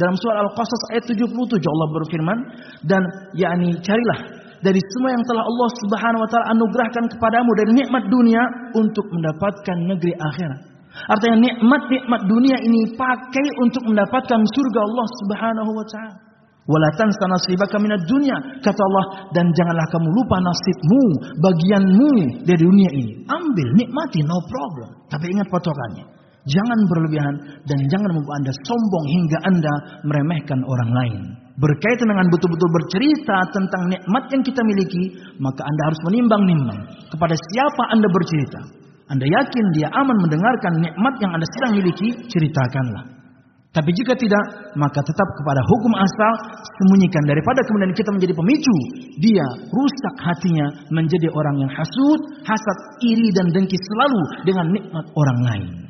Dalam surah Al-Qasas ayat 77 Allah berfirman dan yakni carilah dari semua yang telah Allah Subhanahu wa taala anugerahkan kepadamu dari nikmat dunia untuk mendapatkan negeri akhirat. Artinya nikmat-nikmat dunia ini pakai untuk mendapatkan surga Allah Subhanahu wa taala. Wala tansa nasibaka minad dunya kata Allah dan janganlah kamu lupa nasibmu, bagianmu dari dunia ini. Ambil, nikmati no problem. Tapi ingat patokannya. Jangan berlebihan dan jangan membuat Anda sombong hingga Anda meremehkan orang lain. Berkaitan dengan betul-betul bercerita tentang nikmat yang kita miliki, maka Anda harus menimbang-nimbang kepada siapa Anda bercerita. Anda yakin dia aman mendengarkan nikmat yang Anda sedang miliki, ceritakanlah. Tapi jika tidak, maka tetap kepada hukum asal sembunyikan daripada kemudian kita menjadi pemicu. Dia rusak hatinya menjadi orang yang hasut, hasad, iri dan dengki selalu dengan nikmat orang lain.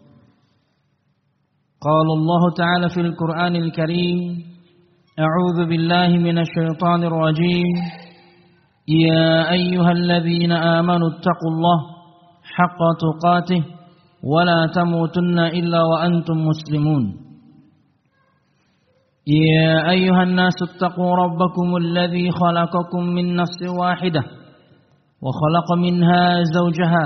قال الله تعالى في القرآن الكريم أعوذ بالله من الشيطان الرجيم. يا أيها الذين آمنوا اتقوا الله حق تقاته ولا تموتن إلا وأنتم مسلمون. يا أيها الناس اتقوا ربكم الذي خلقكم من نفس واحدة وخلق منها زوجها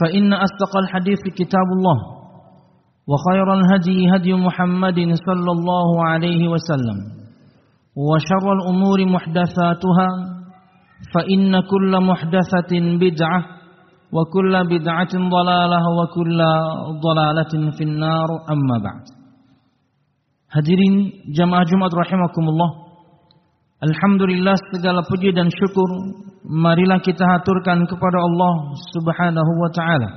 فإن أصدق الحديث كتاب الله وخير الهدي هدي محمد صلى الله عليه وسلم وشر الأمور محدثاتها فإن كل محدثة بدعة وكل بدعة ضلالة وكل ضلالة في النار. أما بعد. Hadirin jamaah Jumat rahimakumullah Alhamdulillah segala puji dan syukur marilah kita haturkan kepada Allah Subhanahu wa taala.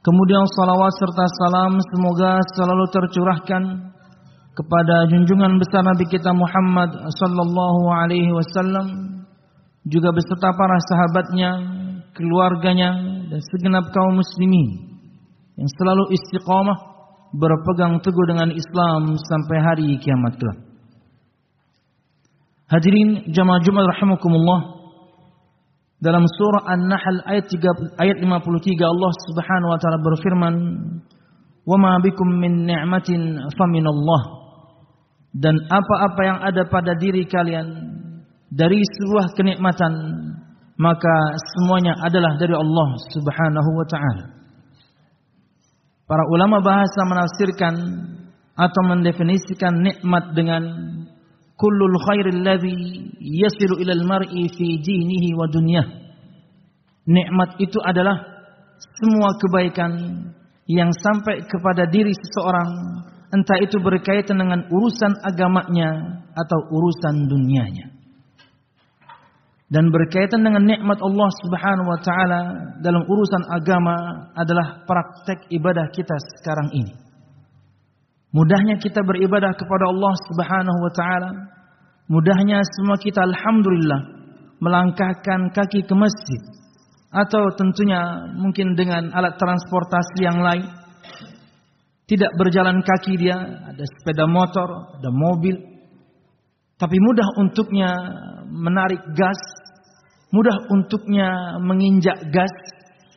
Kemudian salawat serta salam semoga selalu tercurahkan kepada junjungan besar Nabi kita Muhammad sallallahu alaihi wasallam juga beserta para sahabatnya, keluarganya dan segenap kaum muslimin yang selalu istiqamah berpegang teguh dengan Islam sampai hari kiamat kelak. Hadirin jamaah Jumat rahimakumullah. Dalam surah An-Nahl ayat 3, ayat 53 Allah Subhanahu wa taala berfirman, "Wa ma bikum min ni'matin faminallah." Dan apa-apa yang ada pada diri kalian dari sebuah kenikmatan, maka semuanya adalah dari Allah Subhanahu wa taala. Para ulama bahasa menafsirkan atau mendefinisikan nikmat dengan kullul khairil ladzi yasilu ilal mar'i fi dinihi wa dunyah. Nikmat itu adalah semua kebaikan yang sampai kepada diri seseorang entah itu berkaitan dengan urusan agamanya atau urusan dunianya. Dan berkaitan dengan nikmat Allah Subhanahu wa taala dalam urusan agama adalah praktek ibadah kita sekarang ini. Mudahnya kita beribadah kepada Allah Subhanahu wa taala. Mudahnya semua kita alhamdulillah melangkahkan kaki ke masjid atau tentunya mungkin dengan alat transportasi yang lain. Tidak berjalan kaki dia, ada sepeda motor, ada mobil. Tapi mudah untuknya menarik gas, mudah untuknya menginjak gas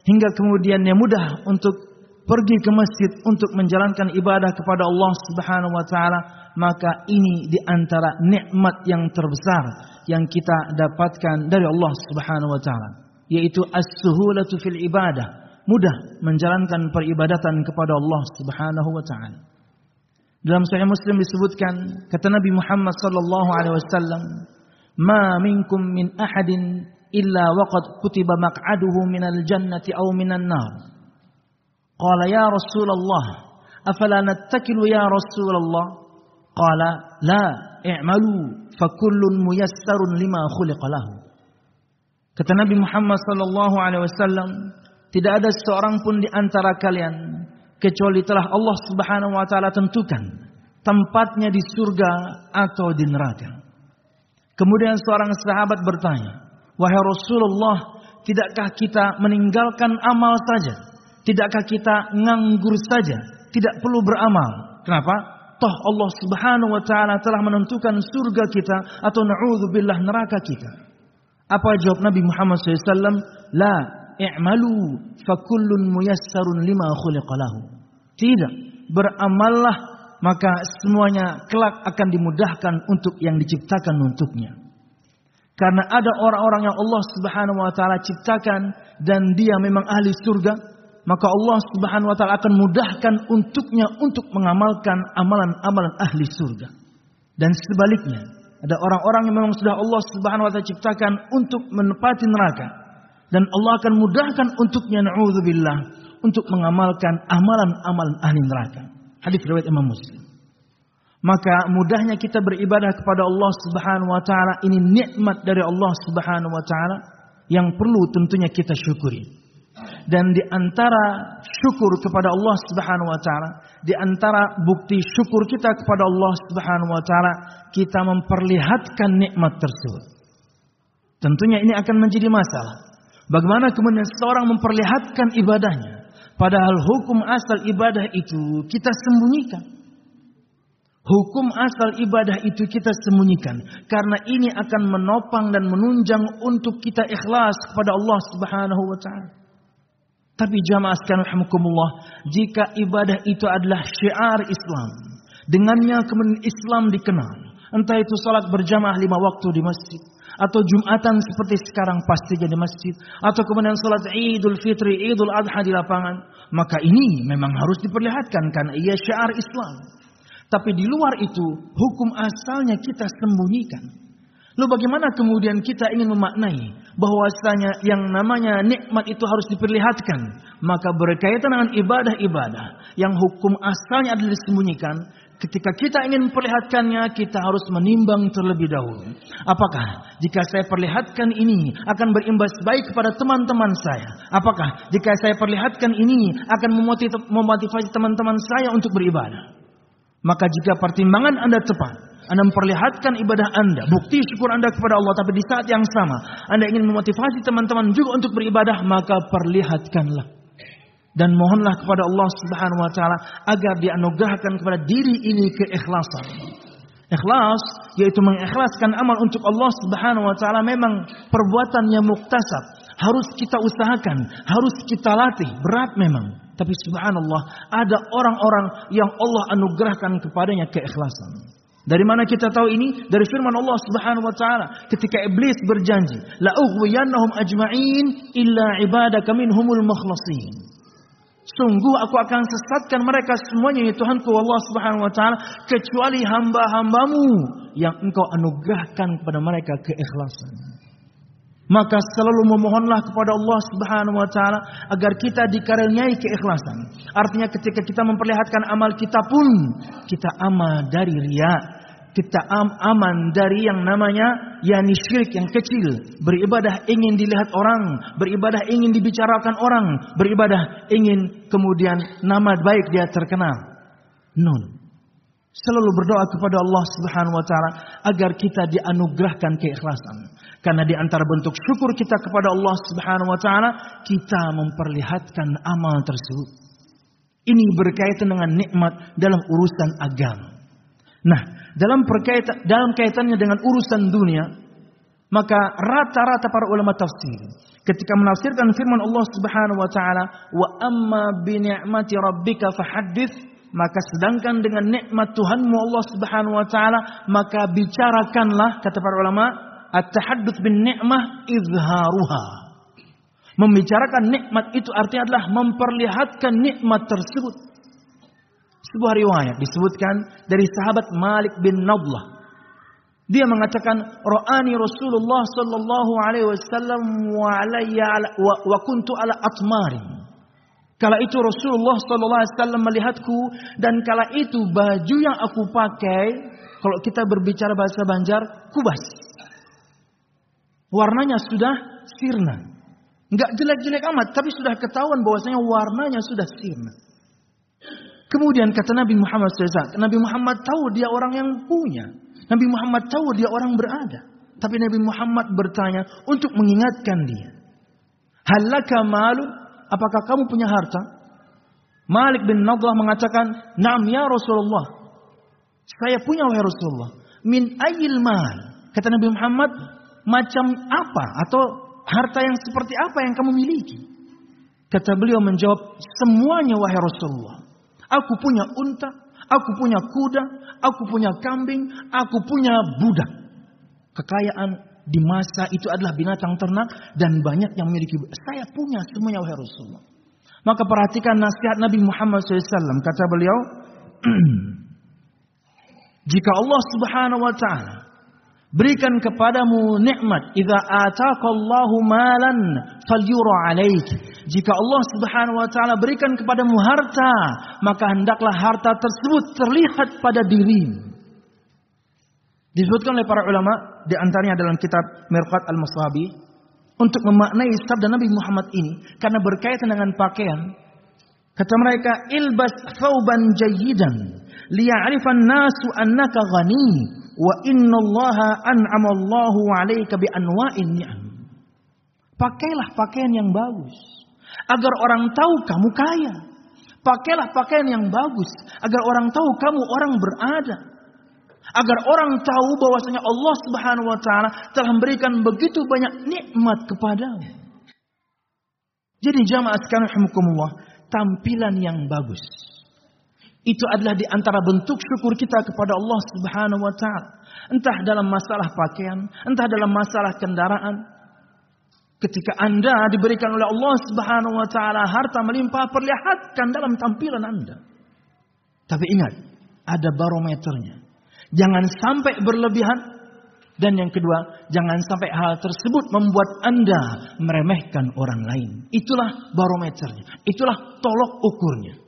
hingga kemudian dia mudah untuk pergi ke masjid untuk menjalankan ibadah kepada Allah Subhanahu wa taala, maka ini di antara nikmat yang terbesar yang kita dapatkan dari Allah Subhanahu wa taala, yaitu as-suhulatu fil ibadah, mudah menjalankan peribadatan kepada Allah Subhanahu wa taala. Dalam Sahih Muslim disebutkan kata Nabi Muhammad sallallahu alaihi wasallam, "Ma minkum min ahadin illa waqad kutiba maq'aduhu minal jannati aw minan nar." Qala ya Rasulullah, afala nattakilu ya Rasulullah? Qala la, i'malu fakullun muyassarun lima khuliqa lahu. Kata Nabi Muhammad sallallahu alaihi wasallam, tidak ada seorang pun di antara kalian kecuali telah Allah Subhanahu wa taala tentukan tempatnya di surga atau di neraka. Kemudian seorang sahabat bertanya, "Wahai Rasulullah, tidakkah kita meninggalkan amal saja? Tidakkah kita nganggur saja? Tidak perlu beramal?" Kenapa? Toh Allah Subhanahu wa taala telah menentukan surga kita atau naudzubillah neraka kita. Apa jawab Nabi Muhammad SAW? La i'malu fakullun muyassarun lima khuliqalahu. Tidak, beramallah maka semuanya kelak akan dimudahkan untuk yang diciptakan untuknya. Karena ada orang-orang yang Allah Subhanahu wa taala ciptakan dan dia memang ahli surga, maka Allah Subhanahu wa taala akan mudahkan untuknya untuk mengamalkan amalan-amalan ahli surga. Dan sebaliknya, ada orang-orang yang memang sudah Allah Subhanahu wa taala ciptakan untuk menepati neraka dan Allah akan mudahkan untuknya naudzubillah untuk mengamalkan amalan-amalan ahli neraka. Hadis riwayat Imam Muslim. Maka mudahnya kita beribadah kepada Allah Subhanahu wa taala ini nikmat dari Allah Subhanahu wa taala yang perlu tentunya kita syukuri. Dan di antara syukur kepada Allah Subhanahu wa taala, di antara bukti syukur kita kepada Allah Subhanahu wa taala, kita memperlihatkan nikmat tersebut. Tentunya ini akan menjadi masalah. Bagaimana kemudian seorang memperlihatkan ibadahnya. Padahal hukum asal ibadah itu kita sembunyikan. Hukum asal ibadah itu kita sembunyikan. Karena ini akan menopang dan menunjang untuk kita ikhlas kepada Allah subhanahu wa ta'ala. Tapi jamaah sekalian rahmukumullah. Jika ibadah itu adalah syiar Islam. Dengannya kemudian Islam dikenal. Entah itu salat berjamaah lima waktu di masjid atau Jumatan seperti sekarang pasti jadi masjid atau kemudian salat Idul Fitri, Idul Adha di lapangan, maka ini memang harus diperlihatkan karena ia syiar Islam. Tapi di luar itu hukum asalnya kita sembunyikan. Lalu bagaimana kemudian kita ingin memaknai bahwasanya yang namanya nikmat itu harus diperlihatkan, maka berkaitan dengan ibadah-ibadah yang hukum asalnya adalah disembunyikan, Ketika kita ingin memperlihatkannya, kita harus menimbang terlebih dahulu. Apakah jika saya perlihatkan ini akan berimbas baik kepada teman-teman saya? Apakah jika saya perlihatkan ini akan memotivasi teman-teman saya untuk beribadah? Maka jika pertimbangan Anda tepat, Anda memperlihatkan ibadah Anda, bukti syukur Anda kepada Allah, tapi di saat yang sama Anda ingin memotivasi teman-teman juga untuk beribadah, maka perlihatkanlah dan mohonlah kepada Allah Subhanahu wa taala agar dianugerahkan kepada diri ini keikhlasan. Ikhlas yaitu mengikhlaskan amal untuk Allah Subhanahu wa taala memang perbuatan yang muktasab, harus kita usahakan, harus kita latih, berat memang. Tapi subhanallah, ada orang-orang yang Allah anugerahkan kepadanya keikhlasan. Dari mana kita tahu ini? Dari firman Allah Subhanahu wa taala ketika iblis berjanji, la ughwiyannahum ajma'in illa ibadaka minhumul mukhlasin. Sungguh aku akan sesatkan mereka semuanya ya Tuhanku Allah Subhanahu wa taala kecuali hamba-hambamu yang engkau anugerahkan kepada mereka keikhlasan. Maka selalu memohonlah kepada Allah Subhanahu wa taala agar kita dikaruniai keikhlasan. Artinya ketika kita memperlihatkan amal kita pun kita aman dari riya, kita am aman dari yang namanya yakni syirik yang kecil. Beribadah ingin dilihat orang, beribadah ingin dibicarakan orang, beribadah ingin kemudian nama baik dia terkenal. Nun. Selalu berdoa kepada Allah Subhanahu wa taala agar kita dianugerahkan keikhlasan. Karena di antara bentuk syukur kita kepada Allah Subhanahu wa taala, kita memperlihatkan amal tersebut. Ini berkaitan dengan nikmat dalam urusan agama. Nah, dalam perkaitan dalam kaitannya dengan urusan dunia, maka rata-rata para ulama tafsir ketika menafsirkan firman Allah Subhanahu wa taala, "Wa amma bi ni'mati rabbika fahaddits" maka sedangkan dengan nikmat Tuhanmu Allah Subhanahu wa taala, maka bicarakanlah kata para ulama, at-tahadduts bin ni'mah izharuha. Membicarakan nikmat itu artinya adalah memperlihatkan nikmat tersebut. Sebuah riwayat disebutkan dari sahabat Malik bin Nadlah. Dia mengatakan, "Ra'ani Rasulullah sallallahu alaihi wasallam wa alayya wa, wa kuntu ala atmari." Kala itu Rasulullah sallallahu alaihi wasallam melihatku dan kala itu baju yang aku pakai, kalau kita berbicara bahasa Banjar, kubas. Warnanya sudah sirna. Enggak jelek-jelek amat, tapi sudah ketahuan bahwasanya warnanya sudah sirna. Kemudian kata Nabi Muhammad SAW, Nabi Muhammad tahu dia orang yang punya. Nabi Muhammad tahu dia orang berada. Tapi Nabi Muhammad bertanya untuk mengingatkan dia. Halaka malu, apakah kamu punya harta? Malik bin Nadlah mengatakan, Naam ya Rasulullah. Saya punya wahai Rasulullah. Min ayil mal. Kata Nabi Muhammad, macam apa atau harta yang seperti apa yang kamu miliki? Kata beliau menjawab, semuanya wahai Rasulullah. Aku punya unta, aku punya kuda, aku punya kambing, aku punya budak. Kekayaan di masa itu adalah binatang ternak dan banyak yang memiliki. Saya punya semuanya wahai Rasulullah. Maka perhatikan nasihat Nabi Muhammad SAW. Kata beliau, jika Allah Subhanahu Wa Taala berikan kepadamu nikmat, idza ataqallahu malan falyura alaik. Jika Allah Subhanahu wa taala berikan kepadamu harta, maka hendaklah harta tersebut terlihat pada dirimu. Disebutkan oleh para ulama di antaranya dalam kitab Mirqat Al-Musabi untuk memaknai sabda Nabi Muhammad ini karena berkaitan dengan pakaian. Kata mereka, "Ilbas thawban jayyidan liya'rifan nasu annaka ghani wa innallaha an'amallahu 'alaika bi anwa'in ni'am." Pakailah pakaian yang bagus agar orang tahu kamu kaya. Pakailah pakaian yang bagus agar orang tahu kamu orang berada. Agar orang tahu bahwasanya Allah Subhanahu wa taala telah memberikan begitu banyak nikmat kepadamu. Jadi jamaah sekalian tampilan yang bagus. Itu adalah di antara bentuk syukur kita kepada Allah Subhanahu wa taala. Entah dalam masalah pakaian, entah dalam masalah kendaraan, Ketika Anda diberikan oleh Allah Subhanahu wa taala harta melimpah, perlihatkan dalam tampilan Anda. Tapi ingat, ada barometernya. Jangan sampai berlebihan dan yang kedua, jangan sampai hal tersebut membuat Anda meremehkan orang lain. Itulah barometernya. Itulah tolok ukurnya.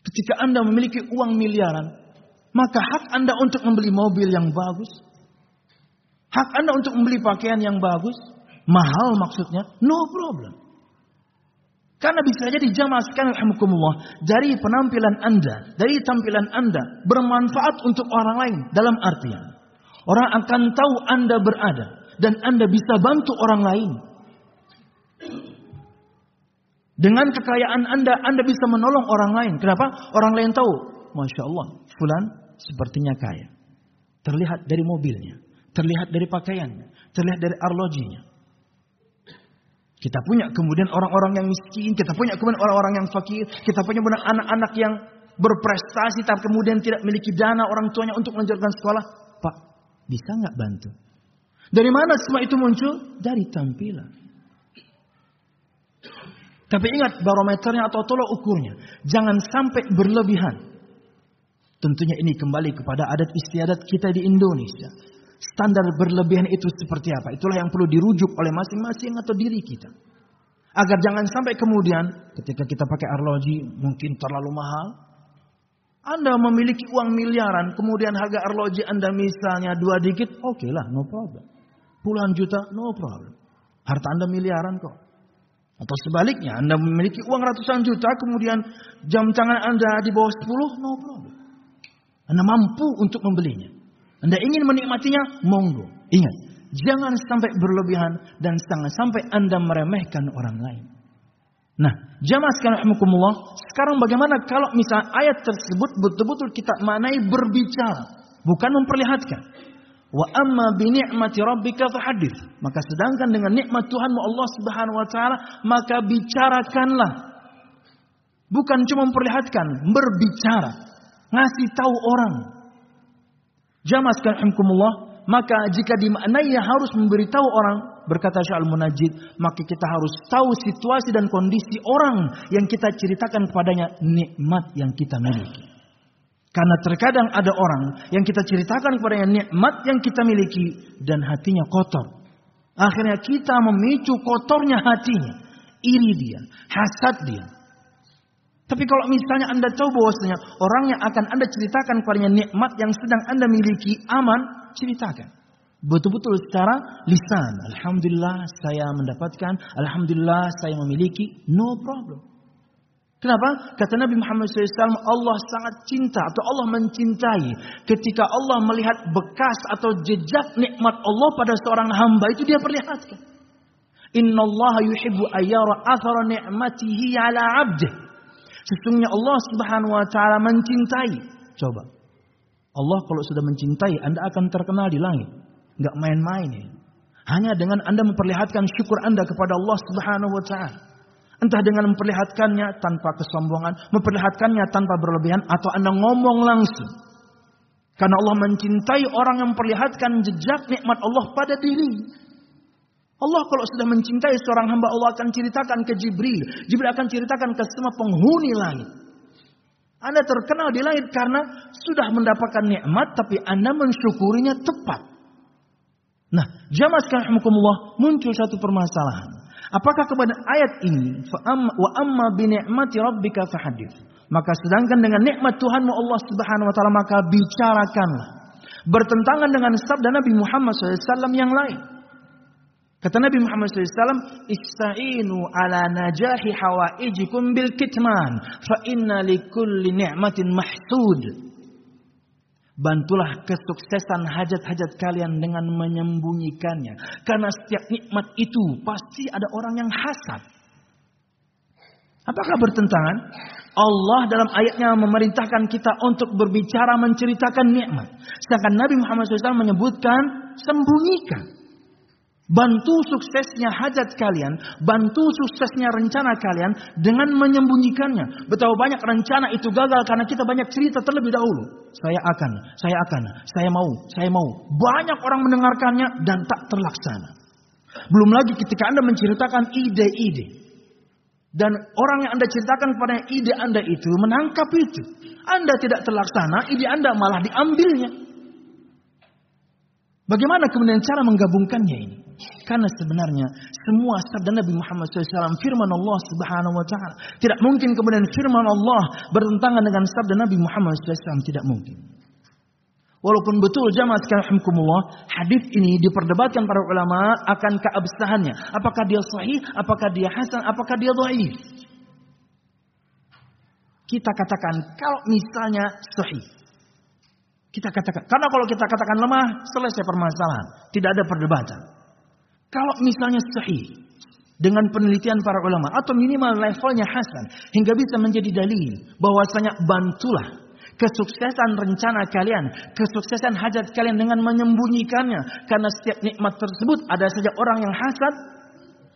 Ketika Anda memiliki uang miliaran, maka hak Anda untuk membeli mobil yang bagus, hak Anda untuk membeli pakaian yang bagus, mahal maksudnya, no problem. Karena bisa jadi jamaah sekalian alhamdulillah dari penampilan Anda, dari tampilan Anda bermanfaat untuk orang lain dalam artian orang akan tahu Anda berada dan Anda bisa bantu orang lain. Dengan kekayaan Anda, Anda bisa menolong orang lain. Kenapa? Orang lain tahu, masya Allah, Fulan sepertinya kaya. Terlihat dari mobilnya, terlihat dari pakaiannya, terlihat dari arlojinya. Kita punya kemudian orang-orang yang miskin, kita punya kemudian orang-orang yang fakir, kita punya kemudian anak-anak yang berprestasi tapi kemudian tidak memiliki dana orang tuanya untuk melanjutkan sekolah. Pak, bisa nggak bantu? Dari mana semua itu muncul? Dari tampilan. Tapi ingat barometernya atau tolok ukurnya. Jangan sampai berlebihan. Tentunya ini kembali kepada adat istiadat kita di Indonesia. Standar berlebihan itu seperti apa? Itulah yang perlu dirujuk oleh masing-masing atau diri kita. Agar jangan sampai kemudian ketika kita pakai arloji mungkin terlalu mahal. Anda memiliki uang miliaran, kemudian harga arloji Anda misalnya dua dikit, oke okay lah, no problem. Puluhan juta, no problem. Harta Anda miliaran kok. Atau sebaliknya, Anda memiliki uang ratusan juta, kemudian jam tangan Anda di bawah 10, no problem. Anda mampu untuk membelinya. Anda ingin menikmatinya, monggo. Ingat, jangan sampai berlebihan dan jangan sampai Anda meremehkan orang lain. Nah, jamaah sekalian sekarang bagaimana kalau misal ayat tersebut betul-betul kita maknai berbicara, bukan memperlihatkan. Wa amma bi ni'mati rabbika fahadits. Maka sedangkan dengan nikmat Tuhanmu Allah Subhanahu wa taala, maka bicarakanlah. Bukan cuma memperlihatkan, berbicara. Ngasih tahu orang, Jamaah sekalian maka jika dimaknai harus memberitahu orang, berkata Syaikhul Munajjid, maka kita harus tahu situasi dan kondisi orang yang kita ceritakan kepadanya nikmat yang kita miliki. Karena terkadang ada orang yang kita ceritakan kepadanya nikmat yang kita miliki dan hatinya kotor. Akhirnya kita memicu kotornya hatinya, iri dia, hasad dia. Tapi kalau misalnya Anda tahu bahwasanya orang yang akan Anda ceritakan kepadanya nikmat yang sedang Anda miliki aman, ceritakan. Betul-betul secara lisan. Alhamdulillah saya mendapatkan. Alhamdulillah saya memiliki. No problem. Kenapa? Kata Nabi Muhammad SAW, Allah sangat cinta atau Allah mencintai ketika Allah melihat bekas atau jejak nikmat Allah pada seorang hamba itu dia perlihatkan. Inna Allah yuhibbu ayyara athara ni'matihi ala abdih. Sesungguhnya Allah subhanahu wa ta'ala mencintai. Coba. Allah kalau sudah mencintai, Anda akan terkenal di langit nggak main-main ya. Hanya dengan Anda memperlihatkan syukur Anda kepada Allah Subhanahu wa taala. Entah dengan memperlihatkannya tanpa kesombongan, memperlihatkannya tanpa berlebihan atau Anda ngomong langsung. Karena Allah mencintai orang yang memperlihatkan jejak nikmat Allah pada diri. Allah kalau sudah mencintai seorang hamba Allah akan ceritakan ke Jibril. Jibril akan ceritakan ke semua penghuni langit. Anda terkenal di langit karena sudah mendapatkan nikmat tapi Anda mensyukurinya tepat. Nah, jamaah sekalian muncul satu permasalahan. Apakah kepada ayat ini wa amma bi ni'mati rabbika fahadits. Maka sedangkan dengan nikmat Tuhanmu Allah Subhanahu wa taala maka bicarakanlah. Bertentangan dengan sabda Nabi Muhammad SAW yang lain. Kata Nabi Muhammad SAW, Ista'inu ala najahi hawaijikum bil kitman, fa inna likulli ni'matin mahsud. Bantulah kesuksesan hajat-hajat kalian dengan menyembunyikannya. Karena setiap nikmat itu pasti ada orang yang hasad. Apakah bertentangan? Allah dalam ayatnya memerintahkan kita untuk berbicara menceritakan nikmat. Sedangkan Nabi Muhammad SAW menyebutkan sembunyikan. Bantu suksesnya hajat kalian, bantu suksesnya rencana kalian dengan menyembunyikannya. Betapa banyak rencana itu gagal karena kita banyak cerita terlebih dahulu. Saya akan, saya akan, saya mau, saya mau. Banyak orang mendengarkannya dan tak terlaksana. Belum lagi ketika Anda menceritakan ide-ide. Dan orang yang Anda ceritakan kepada ide Anda itu menangkap itu. Anda tidak terlaksana, ide Anda malah diambilnya. Bagaimana kemudian cara menggabungkannya ini? Karena sebenarnya semua sabda Nabi Muhammad SAW firman Allah Subhanahu Wa Taala tidak mungkin kemudian firman Allah bertentangan dengan sabda Nabi Muhammad SAW tidak mungkin. Walaupun betul jamaah sekalian hadis ini diperdebatkan para ulama akan keabsahannya. Apakah dia sahih, apakah dia hasan, apakah dia dhaif. Kita katakan kalau misalnya sahih, kita katakan, karena kalau kita katakan lemah, selesai permasalahan. Tidak ada perdebatan. Kalau misalnya sahih, dengan penelitian para ulama, atau minimal levelnya hasan, hingga bisa menjadi dalil, bahwasanya bantulah kesuksesan rencana kalian, kesuksesan hajat kalian dengan menyembunyikannya. Karena setiap nikmat tersebut ada saja orang yang hasad,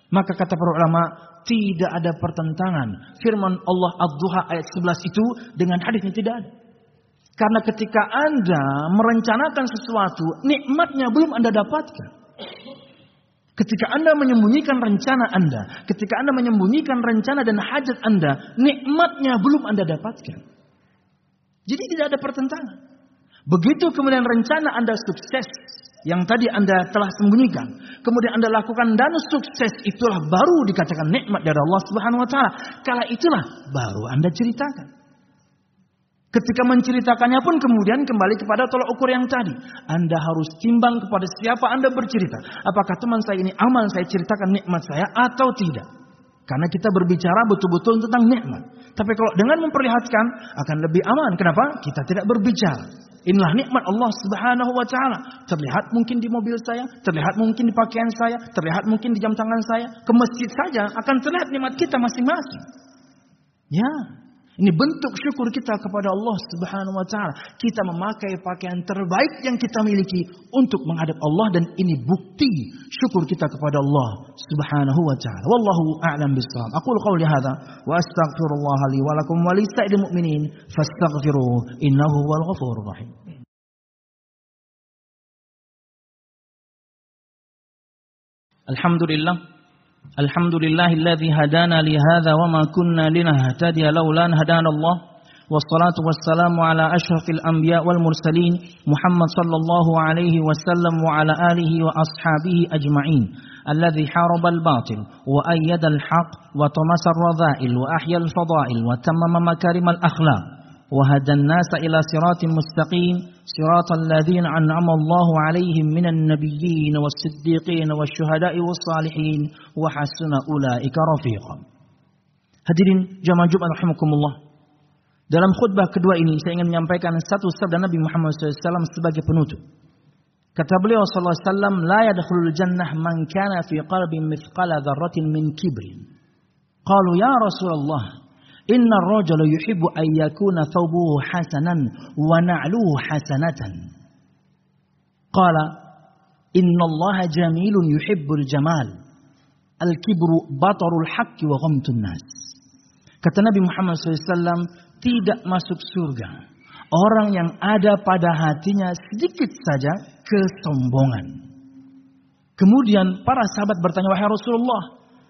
maka kata para ulama, tidak ada pertentangan. Firman Allah Ad-Duha ayat 11 itu dengan hadisnya tidak ada. Karena ketika Anda merencanakan sesuatu, nikmatnya belum Anda dapatkan. Ketika Anda menyembunyikan rencana Anda, ketika Anda menyembunyikan rencana dan hajat Anda, nikmatnya belum Anda dapatkan. Jadi tidak ada pertentangan. Begitu kemudian rencana Anda sukses, yang tadi Anda telah sembunyikan, kemudian Anda lakukan dan sukses itulah baru dikatakan nikmat dari Allah Subhanahu wa taala. Kala itulah baru Anda ceritakan. Ketika menceritakannya pun kemudian kembali kepada tolak ukur yang tadi. Anda harus timbang kepada siapa Anda bercerita. Apakah teman saya ini aman saya ceritakan nikmat saya atau tidak. Karena kita berbicara betul-betul tentang nikmat. Tapi kalau dengan memperlihatkan akan lebih aman. Kenapa? Kita tidak berbicara. Inilah nikmat Allah Subhanahu wa taala. Terlihat mungkin di mobil saya, terlihat mungkin di pakaian saya, terlihat mungkin di jam tangan saya, ke masjid saja akan terlihat nikmat kita masing-masing. Ya, ini bentuk syukur kita kepada Allah Subhanahu wa taala. Kita memakai pakaian terbaik yang kita miliki untuk menghadap Allah dan ini bukti syukur kita kepada Allah Subhanahu wa taala. Wallahu a'lam bissawab. Aku qauli hadza wa astaghfirullah li wa lakum wa lisa'il mu'minin fastaghfiruhu innahu huwal ghafurur rahim. Alhamdulillah. Alhamdulillahilladzi hadana li hadza wa ma kunna linahtadiya laula an hadana Allah. والصلاة والسلام على أشرف الأنبياء والمرسلين محمد صلى الله عليه وسلم وعلى آله وأصحابه أجمعين الذي حارب الباطل وأيد الحق وطمس الرذائل وأحيا الفضائل وتمم مكارم الأخلاق وهدى الناس إلى صراط مستقيم صراط الذين أنعم الله عليهم من النبيين والصديقين والشهداء والصالحين وحسن أولئك رفيقا Hadirin jamaah Jumat rahimakumullah. Dalam khutbah kedua ini saya ingin menyampaikan satu sabda Nabi Muhammad SAW sebagai penutup. Kata beliau sallallahu alaihi wasallam, "La yadkhulul jannah man kana fi qalbi mithqala dzarratin min kibrin." Qalu ya Rasulullah, inna ar-rajula yuhibbu an yakuna thawbuhu hasanan wa na'luhu hasanatan. Qala, "Inna Allah jamilun yuhibbul jamal." Al-kibru batarul haqqi wa ghamtun nas. Kata Nabi Muhammad SAW, tidak masuk surga. Orang yang ada pada hatinya sedikit saja kesombongan. Kemudian para sahabat bertanya, wahai Rasulullah,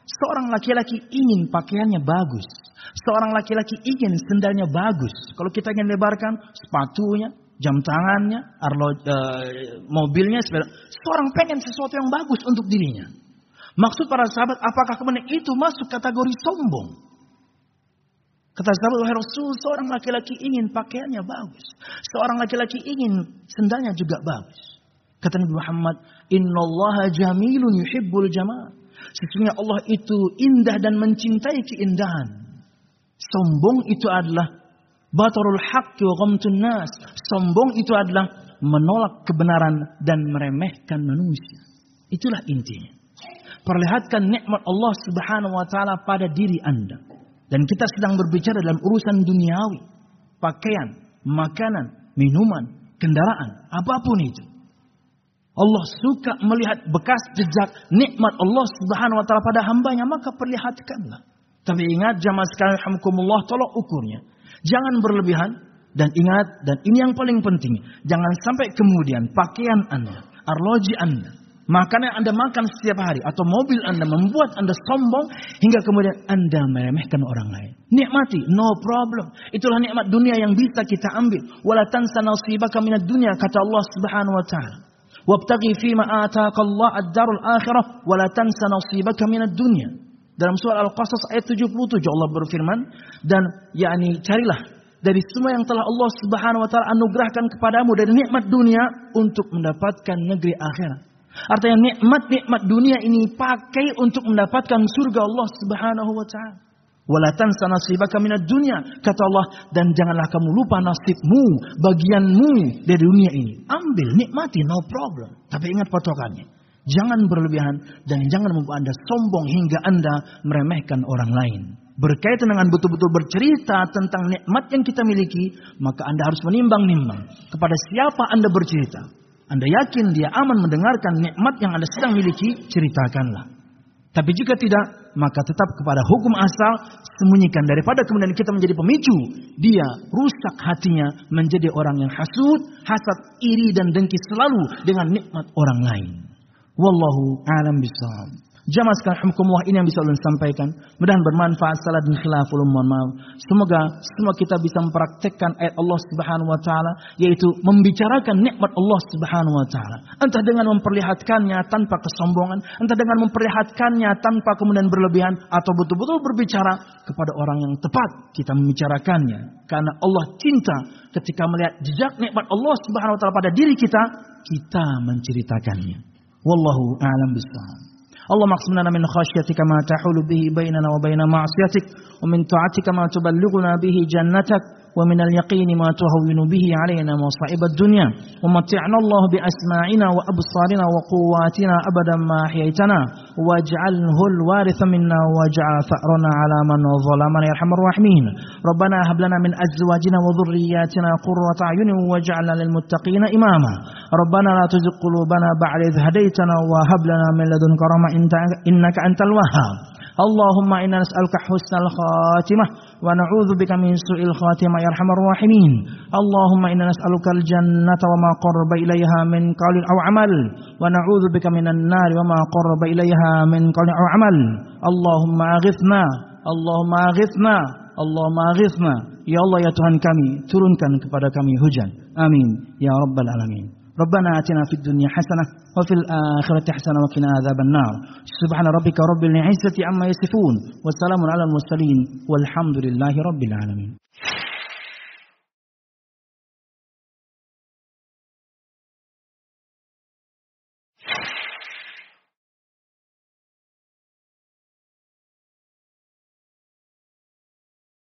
seorang laki-laki ingin pakaiannya bagus. Seorang laki-laki ingin sendalnya bagus. Kalau kita ingin lebarkan sepatunya, jam tangannya, arlo, e, mobilnya, sepeda. Seorang pengen sesuatu yang bagus untuk dirinya. Maksud para sahabat, apakah kemudian itu masuk kategori sombong? Kata sahabat wahai Rasul, seorang laki-laki ingin pakaiannya bagus. Seorang laki-laki ingin sendalnya juga bagus. Kata Nabi Muhammad, Inna Allah jamilun yuhibbul jamal. Sesungguhnya Allah itu indah dan mencintai keindahan. Sombong itu adalah batarul haqqi wa ghamtun nas. Sombong itu adalah menolak kebenaran dan meremehkan manusia. Itulah intinya. Perlihatkan nikmat Allah Subhanahu wa taala pada diri Anda. Dan kita sedang berbicara dalam urusan duniawi. Pakaian, makanan, minuman, kendaraan, apa pun itu. Allah suka melihat bekas jejak nikmat Allah subhanahu wa ta'ala pada hambanya. Maka perlihatkanlah. Tapi ingat jamaah sekalian hamkumullah tolok ukurnya. Jangan berlebihan. Dan ingat, dan ini yang paling penting. Jangan sampai kemudian pakaian anda, arloji anda, Makanan yang Anda makan setiap hari atau mobil Anda membuat Anda sombong hingga kemudian Anda meremehkan orang lain. Nikmati, no problem. Itulah nikmat dunia yang bisa kita ambil. Wala tansa nasibaka minad dunya kata Allah Subhanahu wa taala. Wabtaghi fima ataka Allah ad-darul akhirah wala tansa nasibaka minad dunya. Dalam surah Al-Qasas ayat 77 Allah berfirman dan yakni carilah dari semua yang telah Allah Subhanahu wa taala anugerahkan kepadamu dari nikmat dunia untuk mendapatkan negeri akhirat. Artinya nikmat-nikmat dunia ini pakai untuk mendapatkan surga Allah Subhanahu wa taala. Wala tansa nasibaka minad dunya kata Allah dan janganlah kamu lupa nasibmu, bagianmu dari dunia ini. Ambil, nikmati no problem. Tapi ingat patokannya. Jangan berlebihan dan jangan membuat Anda sombong hingga Anda meremehkan orang lain. Berkaitan dengan betul-betul bercerita tentang nikmat yang kita miliki, maka Anda harus menimbang-nimbang kepada siapa Anda bercerita. Anda yakin dia aman mendengarkan nikmat yang Anda sedang miliki, ceritakanlah. Tapi jika tidak, maka tetap kepada hukum asal sembunyikan daripada kemudian kita menjadi pemicu dia rusak hatinya menjadi orang yang hasud, hasad, iri dan dengki selalu dengan nikmat orang lain. Wallahu a'lam bishawab. Jamaah sekalian hukumullah ini yang bisa ulun sampaikan. Mudah bermanfaat salah dan khilaful mohon maaf. Semoga semua kita bisa mempraktekkan ayat Allah Subhanahu wa taala yaitu membicarakan nikmat Allah Subhanahu wa taala. Entah dengan memperlihatkannya tanpa kesombongan, entah dengan memperlihatkannya tanpa kemudian berlebihan atau betul-betul berbicara kepada orang yang tepat kita membicarakannya. Karena Allah cinta ketika melihat jejak nikmat Allah Subhanahu wa taala pada diri kita, kita menceritakannya. Wallahu a'lam bishawab. اللهم اقسم لنا من خشيتك ما تحول به بيننا وبين معصيتك ومن طاعتك ما تبلغنا به جنتك ومن اليقين ما تهون به علينا مصائب الدنيا. ومتعنا الله بأسماعنا وأبصارنا وقواتنا أبدا ما أحييتنا. واجعله الوارث منا واجعل ثأرنا على من ظلمنا. يا أرحم الراحمين. ربنا هب لنا من أزواجنا وذرياتنا قرة أعين واجعلنا للمتقين إماما. ربنا لا تزغ قلوبنا بعد إذ هديتنا وهب لنا من لدنك رحمة إنك أنت الوهاب. Allahumma inna nas'aluka husnal khatimah wa na'udzu bika min su'il khatimah ya arhamar rahimin. Allahumma inna nas'aluka al-jannata wa ma qarraba ilayha min qawlin aw amal wa na'udzu bika minan nar wa ma qarraba ilayha min qawlin aw amal. Allahumma aghithna Allahumma aghithna Allahumma aghithna Ya Allah ya Tuhan kami turunkan kepada kami hujan. Amin ya rabbal alamin. ربنا آتنا في الدنيا حسنة وفي الآخرة حسنة وقنا عذاب النار. سبحان ربك رب العزة عما يصفون والسلام على المرسلين والحمد لله رب العالمين.